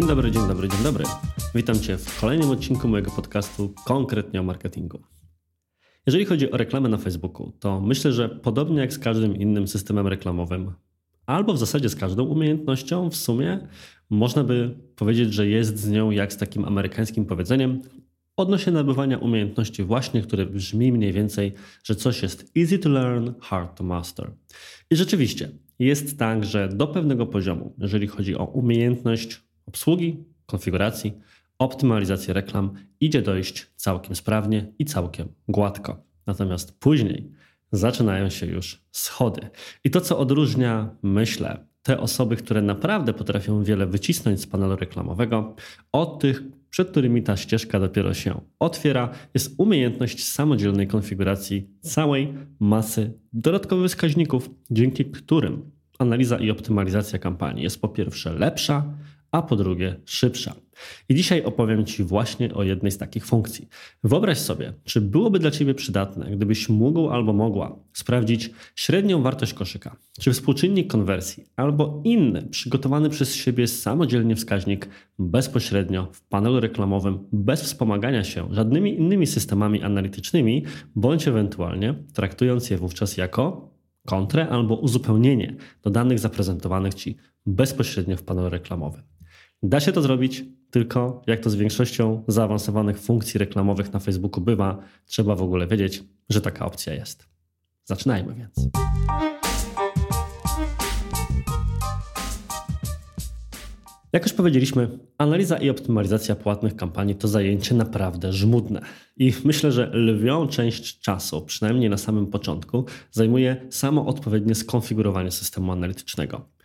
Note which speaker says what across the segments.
Speaker 1: Dzień dobry, dzień dobry, dzień dobry. Witam Cię w kolejnym odcinku mojego podcastu konkretnie o marketingu. Jeżeli chodzi o reklamę na Facebooku, to myślę, że podobnie jak z każdym innym systemem reklamowym, albo w zasadzie z każdą umiejętnością, w sumie można by powiedzieć, że jest z nią jak z takim amerykańskim powiedzeniem odnośnie nabywania umiejętności właśnie, które brzmi mniej więcej, że coś jest easy to learn, hard to master. I rzeczywiście jest tak, że do pewnego poziomu, jeżeli chodzi o umiejętność obsługi, konfiguracji, optymalizacji reklam, idzie dojść całkiem sprawnie i całkiem gładko. Natomiast później zaczynają się już schody. I to, co odróżnia, myślę, te osoby, które naprawdę potrafią wiele wycisnąć z panelu reklamowego, od tych, przed którymi ta ścieżka dopiero się otwiera, jest umiejętność samodzielnej konfiguracji całej masy dodatkowych wskaźników, dzięki którym analiza i optymalizacja kampanii jest po pierwsze lepsza, a po drugie szybsza. I dzisiaj opowiem Ci właśnie o jednej z takich funkcji. Wyobraź sobie, czy byłoby dla Ciebie przydatne, gdybyś mógł albo mogła sprawdzić średnią wartość koszyka, czy współczynnik konwersji, albo inny przygotowany przez siebie samodzielnie wskaźnik bezpośrednio w panelu reklamowym, bez wspomagania się żadnymi innymi systemami analitycznymi, bądź ewentualnie traktując je wówczas jako kontrę albo uzupełnienie do danych zaprezentowanych Ci bezpośrednio w panelu reklamowym. Da się to zrobić, tylko jak to z większością zaawansowanych funkcji reklamowych na Facebooku bywa, trzeba w ogóle wiedzieć, że taka opcja jest. Zaczynajmy więc. Jak już powiedzieliśmy, analiza i optymalizacja płatnych kampanii to zajęcie naprawdę żmudne. I myślę, że lwią część czasu, przynajmniej na samym początku, zajmuje samo odpowiednie skonfigurowanie systemu analitycznego.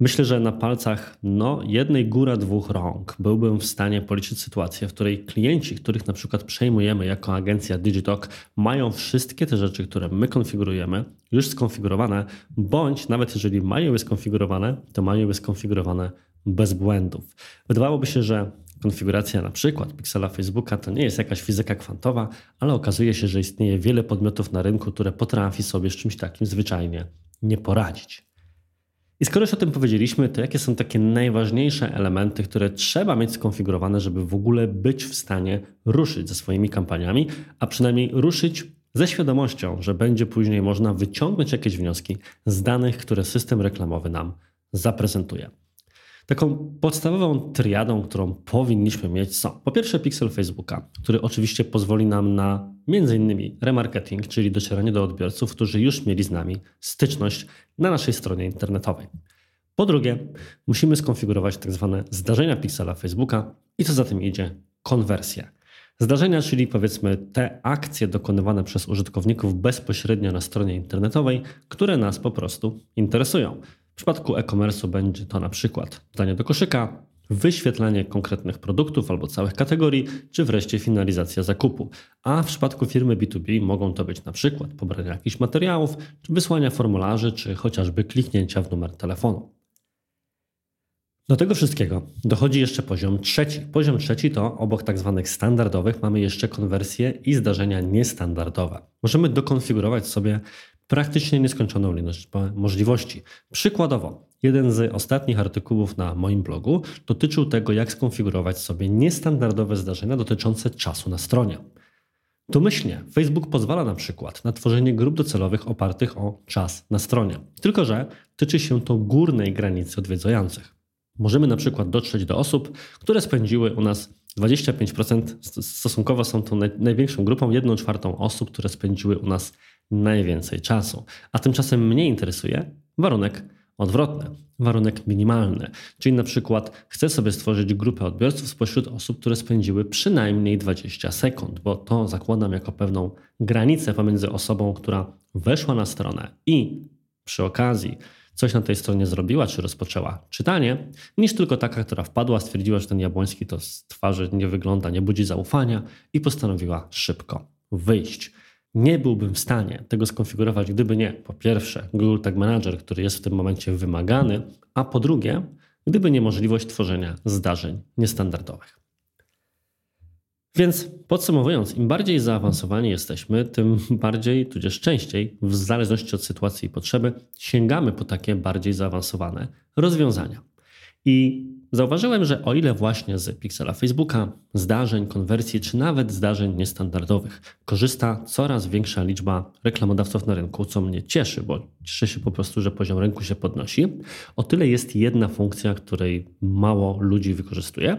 Speaker 1: Myślę, że na palcach no, jednej góra dwóch rąk byłbym w stanie policzyć sytuację, w której klienci, których na przykład przejmujemy jako agencja Digitalk, mają wszystkie te rzeczy, które my konfigurujemy, już skonfigurowane, bądź nawet jeżeli mają je skonfigurowane, to mają je skonfigurowane bez błędów. Wydawałoby się, że konfiguracja na przykład piksela Facebooka to nie jest jakaś fizyka kwantowa, ale okazuje się, że istnieje wiele podmiotów na rynku, które potrafi sobie z czymś takim zwyczajnie nie poradzić. I skoro już o tym powiedzieliśmy, to jakie są takie najważniejsze elementy, które trzeba mieć skonfigurowane, żeby w ogóle być w stanie ruszyć ze swoimi kampaniami, a przynajmniej ruszyć ze świadomością, że będzie później można wyciągnąć jakieś wnioski z danych, które system reklamowy nam zaprezentuje. Taką podstawową triadą, którą powinniśmy mieć są po pierwsze pixel Facebooka, który oczywiście pozwoli nam na między innymi remarketing, czyli docieranie do odbiorców, którzy już mieli z nami styczność na naszej stronie internetowej. Po drugie, musimy skonfigurować tak zwane zdarzenia pixela Facebooka i co za tym idzie, konwersję. Zdarzenia, czyli powiedzmy te akcje dokonywane przez użytkowników bezpośrednio na stronie internetowej, które nas po prostu interesują. W przypadku e-commerce będzie to na przykład dodanie do koszyka, wyświetlanie konkretnych produktów albo całych kategorii, czy wreszcie finalizacja zakupu. A w przypadku firmy B2B mogą to być na przykład pobranie jakichś materiałów, czy wysłania formularzy, czy chociażby kliknięcia w numer telefonu. Do tego wszystkiego dochodzi jeszcze poziom trzeci. Poziom trzeci to obok tak zwanych standardowych mamy jeszcze konwersje i zdarzenia niestandardowe. Możemy dokonfigurować sobie praktycznie nieskończoną ilość możliwości. Przykładowo, jeden z ostatnich artykułów na moim blogu dotyczył tego, jak skonfigurować sobie niestandardowe zdarzenia dotyczące czasu na stronie. Domyślnie Facebook pozwala na przykład na tworzenie grup docelowych opartych o czas na stronie, tylko że tyczy się to górnej granicy odwiedzających. Możemy na przykład dotrzeć do osób, które spędziły u nas 25%, stosunkowo są tą największą grupą, 1 czwartą osób, które spędziły u nas najwięcej czasu. A tymczasem mnie interesuje warunek odwrotny, warunek minimalny. Czyli na przykład chcę sobie stworzyć grupę odbiorców spośród osób, które spędziły przynajmniej 20 sekund, bo to zakładam jako pewną granicę pomiędzy osobą, która weszła na stronę i przy okazji coś na tej stronie zrobiła, czy rozpoczęła czytanie, niż tylko taka, która wpadła, stwierdziła, że ten Jabłoński to z twarzy nie wygląda, nie budzi zaufania i postanowiła szybko wyjść. Nie byłbym w stanie tego skonfigurować, gdyby nie, po pierwsze, Google Tag Manager, który jest w tym momencie wymagany, a po drugie, gdyby nie możliwość tworzenia zdarzeń niestandardowych. Więc podsumowując, im bardziej zaawansowani jesteśmy, tym bardziej, tudzież częściej, w zależności od sytuacji i potrzeby, sięgamy po takie bardziej zaawansowane rozwiązania. I zauważyłem, że o ile właśnie z Pixela Facebooka, zdarzeń, konwersji czy nawet zdarzeń niestandardowych korzysta coraz większa liczba reklamodawców na rynku, co mnie cieszy, bo cieszę się po prostu, że poziom rynku się podnosi, o tyle jest jedna funkcja, której mało ludzi wykorzystuje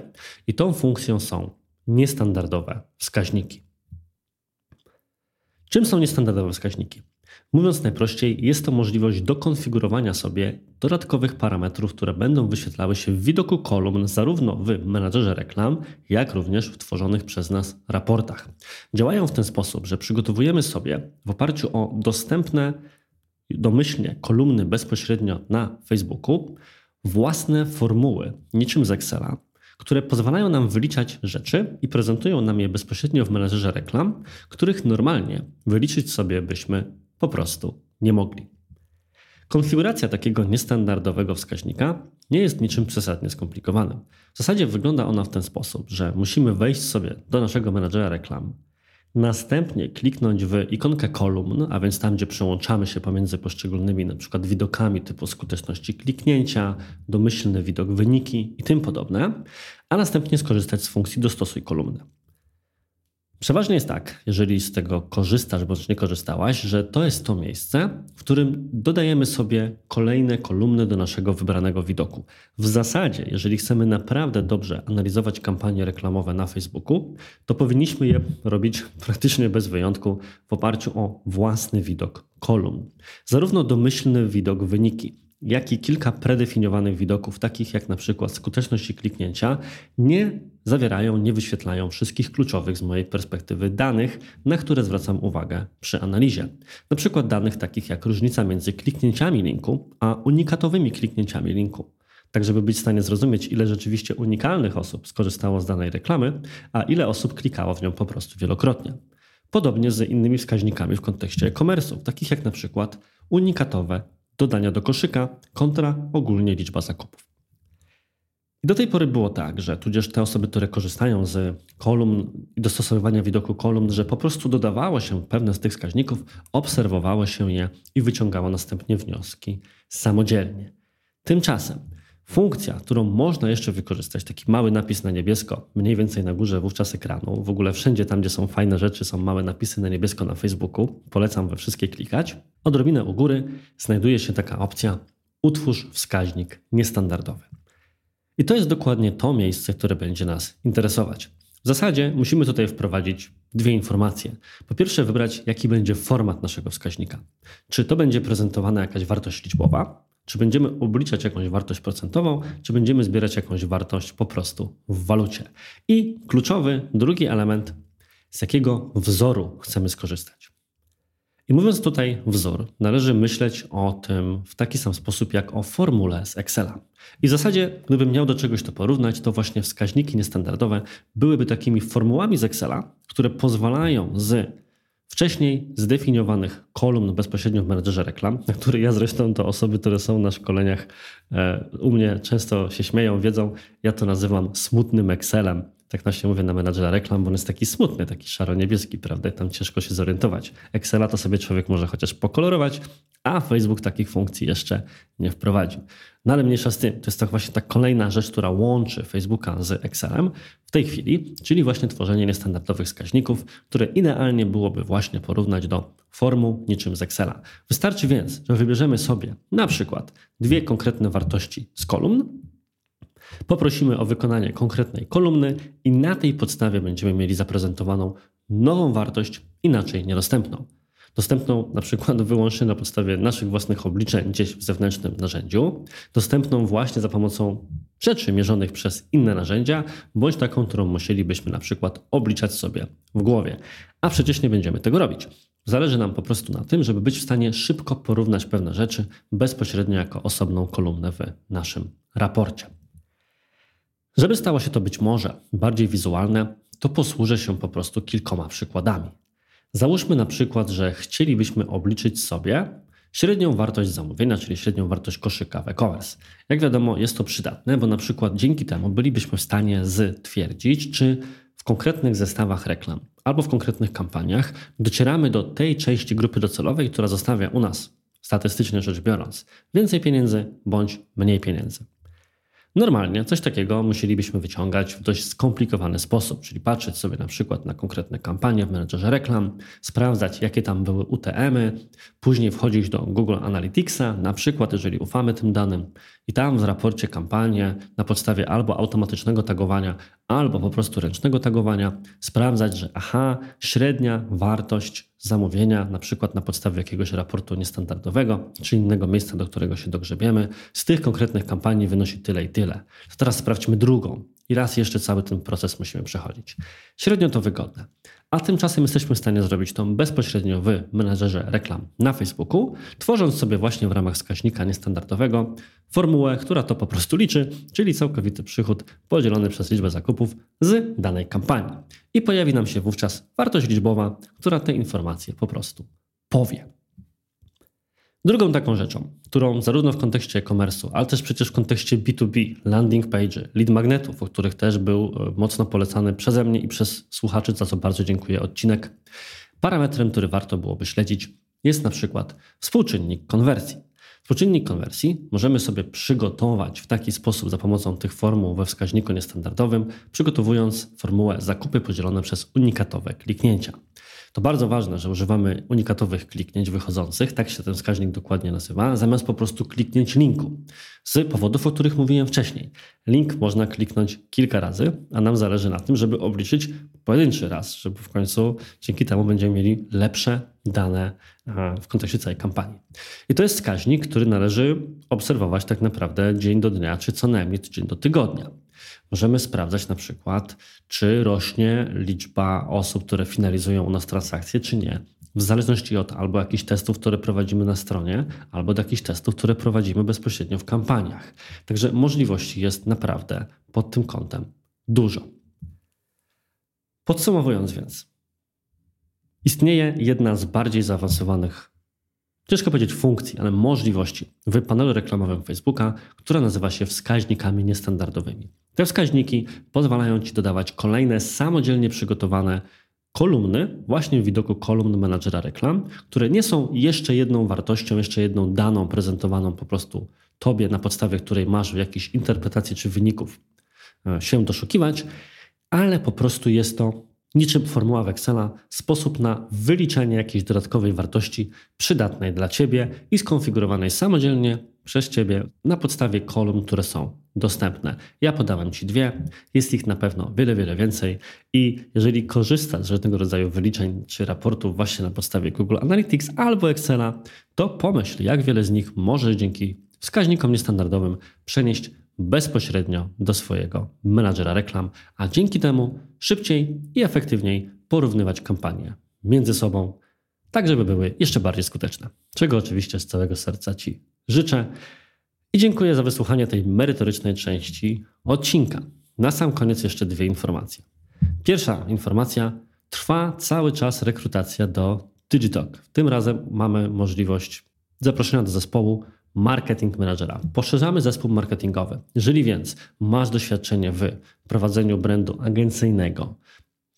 Speaker 1: i tą funkcją są niestandardowe wskaźniki. Czym są niestandardowe wskaźniki? Mówiąc najprościej, jest to możliwość dokonfigurowania sobie dodatkowych parametrów, które będą wyświetlały się w widoku kolumn zarówno w menadżerze reklam, jak również w tworzonych przez nas raportach. Działają w ten sposób, że przygotowujemy sobie w oparciu o dostępne domyślnie kolumny bezpośrednio na Facebooku własne formuły, niczym z Excela, które pozwalają nam wyliczać rzeczy i prezentują nam je bezpośrednio w menedżerze reklam, których normalnie wyliczyć sobie byśmy po prostu nie mogli. Konfiguracja takiego niestandardowego wskaźnika nie jest niczym przesadnie skomplikowanym. W zasadzie wygląda ona w ten sposób, że musimy wejść sobie do naszego menedżera reklam, następnie kliknąć w ikonkę kolumn, a więc tam, gdzie przełączamy się pomiędzy poszczególnymi na przykład widokami typu skuteczności kliknięcia, domyślny widok wyniki i tym podobne, a następnie skorzystać z funkcji dostosuj kolumnę. Przeważnie jest tak, jeżeli z tego korzystasz bądź nie korzystałaś, że to jest to miejsce, w którym dodajemy sobie kolejne kolumny do naszego wybranego widoku. W zasadzie, jeżeli chcemy naprawdę dobrze analizować kampanie reklamowe na Facebooku, to powinniśmy je robić praktycznie bez wyjątku w oparciu o własny widok kolumn. Zarówno domyślny widok wyniki, jak i kilka predefiniowanych widoków, takich jak na przykład skuteczność i kliknięcia, nie zawierają, nie wyświetlają wszystkich kluczowych z mojej perspektywy danych, na które zwracam uwagę przy analizie. Na przykład danych takich jak różnica między kliknięciami linku a unikatowymi kliknięciami linku. Tak, żeby być w stanie zrozumieć, ile rzeczywiście unikalnych osób skorzystało z danej reklamy, a ile osób klikało w nią po prostu wielokrotnie. Podobnie z innymi wskaźnikami w kontekście e-commerce'u, takich jak na przykład unikatowe dodania do koszyka kontra ogólnie liczba zakupów. I do tej pory było tak, że tudzież te osoby, które korzystają z kolumn i dostosowywania widoku kolumn, że po prostu dodawało się pewne z tych wskaźników, obserwowało się je i wyciągało następnie wnioski samodzielnie. Tymczasem Funkcja, którą można jeszcze wykorzystać, taki mały napis na niebiesko, mniej więcej na górze wówczas ekranu, w ogóle wszędzie tam, gdzie są fajne rzeczy, są małe napisy na niebiesko na Facebooku, polecam we wszystkie klikać. Odrobinę u góry znajduje się taka opcja utwórz wskaźnik niestandardowy. I to jest dokładnie to miejsce, które będzie nas interesować. W zasadzie musimy tutaj wprowadzić dwie informacje. Po pierwsze, wybrać, jaki będzie format naszego wskaźnika. Czy to będzie prezentowana jakaś wartość liczbowa, czy będziemy obliczać jakąś wartość procentową, czy będziemy zbierać jakąś wartość po prostu w walucie. I kluczowy drugi element, z jakiego wzoru chcemy skorzystać. I mówiąc tutaj wzór, należy myśleć o tym w taki sam sposób jak o formule z Excela. I w zasadzie, gdybym miał do czegoś to porównać, to właśnie wskaźniki niestandardowe byłyby takimi formułami z Excela, które pozwalają z wcześniej zdefiniowanych kolumn bezpośrednio w menedżerze reklam, na które ja zresztą to osoby, które są na szkoleniach e, u mnie często się śmieją, wiedzą, ja to nazywam smutnym Excelem. Tak właśnie mówię na menadżera reklam, bo on jest taki smutny, taki szaro-niebieski, prawda? Tam ciężko się zorientować. Excela to sobie człowiek może chociaż pokolorować, a Facebook takich funkcji jeszcze nie wprowadził. No ale mniejsza z tym, to jest tak właśnie ta kolejna rzecz, która łączy Facebooka z Excelem w tej chwili, czyli właśnie tworzenie niestandardowych wskaźników, które idealnie byłoby właśnie porównać do formuł niczym z Excela. Wystarczy więc, że wybierzemy sobie na przykład dwie konkretne wartości z kolumn, poprosimy o wykonanie konkretnej kolumny i na tej podstawie będziemy mieli zaprezentowaną nową wartość, inaczej niedostępną dostępną na przykład wyłącznie na podstawie naszych własnych obliczeń gdzieś w zewnętrznym narzędziu, dostępną właśnie za pomocą rzeczy mierzonych przez inne narzędzia, bądź taką, którą musielibyśmy na przykład obliczać sobie w głowie. A przecież nie będziemy tego robić. Zależy nam po prostu na tym, żeby być w stanie szybko porównać pewne rzeczy bezpośrednio jako osobną kolumnę w naszym raporcie. Żeby stało się to być może bardziej wizualne, to posłużę się po prostu kilkoma przykładami. Załóżmy na przykład, że chcielibyśmy obliczyć sobie średnią wartość zamówienia, czyli średnią wartość koszyka w e-commerce. Jak wiadomo, jest to przydatne, bo na przykład dzięki temu bylibyśmy w stanie stwierdzić, czy w konkretnych zestawach reklam albo w konkretnych kampaniach docieramy do tej części grupy docelowej, która zostawia u nas, statystycznie rzecz biorąc, więcej pieniędzy bądź mniej pieniędzy. Normalnie coś takiego musielibyśmy wyciągać w dość skomplikowany sposób, czyli patrzeć sobie na przykład na konkretne kampanie w menedżerze reklam, sprawdzać jakie tam były UTM-y, później wchodzić do Google Analyticsa, na przykład jeżeli ufamy tym danym i tam w raporcie kampanię na podstawie albo automatycznego tagowania, albo po prostu ręcznego tagowania sprawdzać, że aha, średnia wartość zamówienia, na przykład na podstawie jakiegoś raportu niestandardowego, czy innego miejsca, do którego się dogrzebiemy, z tych konkretnych kampanii wynosi tyle i tyle. To teraz sprawdźmy drugą. I raz jeszcze cały ten proces musimy przechodzić. Średnio to wygodne. A tymczasem jesteśmy w stanie zrobić to bezpośrednio w menedżerze reklam na Facebooku, tworząc sobie właśnie w ramach wskaźnika niestandardowego formułę, która to po prostu liczy, czyli całkowity przychód podzielony przez liczbę zakupów z danej kampanii. I pojawi nam się wówczas wartość liczbowa, która te informacje po prostu powie. Drugą taką rzeczą, którą zarówno w kontekście e-commerce'u, ale też przecież w kontekście B2B, landing page, lead magnetów, o których też był e, mocno polecany przeze mnie i przez słuchaczy, za co bardzo dziękuję odcinek, parametrem, który warto byłoby śledzić, jest na przykład współczynnik konwersji. Współczynnik konwersji możemy sobie przygotować w taki sposób za pomocą tych formuł we wskaźniku niestandardowym, przygotowując formułę zakupy podzielone przez unikatowe kliknięcia. To bardzo ważne, że używamy unikatowych kliknięć wychodzących, tak się ten wskaźnik dokładnie nazywa, zamiast po prostu kliknięć linku. Z powodów, o których mówiłem wcześniej. Link można kliknąć kilka razy, a nam zależy na tym, żeby obliczyć pojedynczy raz, żeby w końcu dzięki temu będziemy mieli lepsze dane w kontekście całej kampanii. I to jest wskaźnik, który należy obserwować tak naprawdę dzień do dnia, czy co najmniej dzień do tygodnia. Możemy sprawdzać na przykład, czy rośnie liczba osób, które finalizują u nas transakcje, czy nie. W zależności od albo jakichś testów, które prowadzimy na stronie, albo od jakichś testów, które prowadzimy bezpośrednio w kampaniach. Także możliwości jest naprawdę pod tym kątem dużo. Podsumowując więc, istnieje jedna z bardziej zaawansowanych, ciężko powiedzieć funkcji, ale możliwości w panelu reklamowym Facebooka, która nazywa się wskaźnikami niestandardowymi. Te wskaźniki pozwalają Ci dodawać kolejne samodzielnie przygotowane kolumny, właśnie w widoku kolumn menadżera reklam, które nie są jeszcze jedną wartością, jeszcze jedną daną prezentowaną po prostu Tobie, na podstawie której masz jakiejś interpretacji czy wyników e, się doszukiwać, ale po prostu jest to niczym formuła w Excela sposób na wyliczenie jakiejś dodatkowej wartości przydatnej dla Ciebie i skonfigurowanej samodzielnie przez Ciebie na podstawie kolumn, które są dostępne. Ja podałem Ci dwie, jest ich na pewno wiele, wiele więcej i jeżeli korzystasz z różnego rodzaju wyliczeń czy raportów właśnie na podstawie Google Analytics albo Excela, to pomyśl, jak wiele z nich możesz dzięki wskaźnikom niestandardowym przenieść bezpośrednio do swojego menadżera reklam, a dzięki temu szybciej i efektywniej porównywać kampanie między sobą, tak żeby były jeszcze bardziej skuteczne. Czego oczywiście z całego serca Ci życzę. I dziękuję za wysłuchanie tej merytorycznej części odcinka. Na sam koniec jeszcze dwie informacje. Pierwsza informacja. Trwa cały czas rekrutacja do Digitalk. Tym razem mamy możliwość zaproszenia do zespołu marketing managera. Poszerzamy zespół marketingowy. Jeżeli więc masz doświadczenie w prowadzeniu brandu agencyjnego,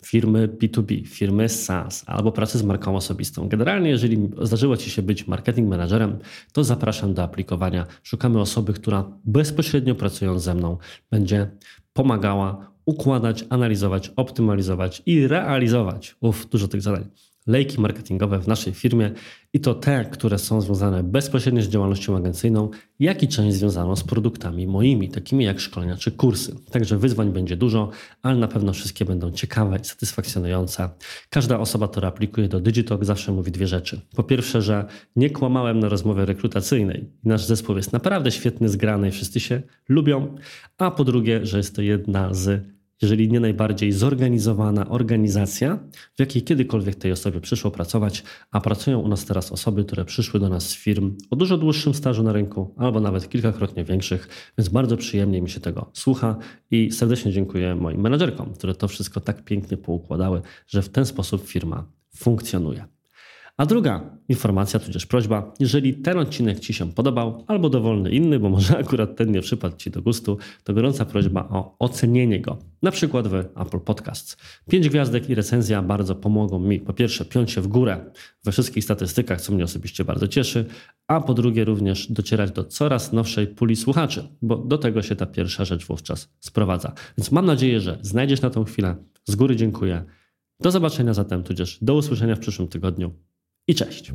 Speaker 1: firmy B2B, firmy SaaS albo pracy z marką osobistą. Generalnie, jeżeli zdarzyło Ci się być marketing managerem, to zapraszam do aplikowania. Szukamy osoby, która bezpośrednio pracując ze mną będzie pomagała układać, analizować, optymalizować i realizować. Uff, dużo tych zadań lejki marketingowe w naszej firmie i to te, które są związane bezpośrednio z działalnością agencyjną, jak i część związaną z produktami moimi, takimi jak szkolenia czy kursy. Także wyzwań będzie dużo, ale na pewno wszystkie będą ciekawe i satysfakcjonujące. Każda osoba, która aplikuje do Digitalk zawsze mówi dwie rzeczy. Po pierwsze, że nie kłamałem na rozmowie rekrutacyjnej. Nasz zespół jest naprawdę świetny, zgrany i wszyscy się lubią. A po drugie, że jest to jedna z jeżeli nie najbardziej zorganizowana organizacja, w jakiej kiedykolwiek tej osobie przyszło pracować, a pracują u nas teraz osoby, które przyszły do nas z firm o dużo dłuższym stażu na rynku, albo nawet kilkakrotnie większych, więc bardzo przyjemnie mi się tego słucha i serdecznie dziękuję moim menedżerkom, które to wszystko tak pięknie poukładały, że w ten sposób firma funkcjonuje. A druga informacja, tudzież prośba, jeżeli ten odcinek Ci się podobał, albo dowolny inny, bo może akurat ten nie przypadł Ci do gustu, to gorąca prośba o ocenienie go, na przykład w Apple Podcasts. Pięć gwiazdek i recenzja bardzo pomogą mi, po pierwsze, piąć się w górę we wszystkich statystykach, co mnie osobiście bardzo cieszy, a po drugie również docierać do coraz nowszej puli słuchaczy, bo do tego się ta pierwsza rzecz wówczas sprowadza. Więc mam nadzieję, że znajdziesz na tą chwilę. Z góry dziękuję. Do zobaczenia zatem, tudzież do usłyszenia w przyszłym tygodniu i cześć.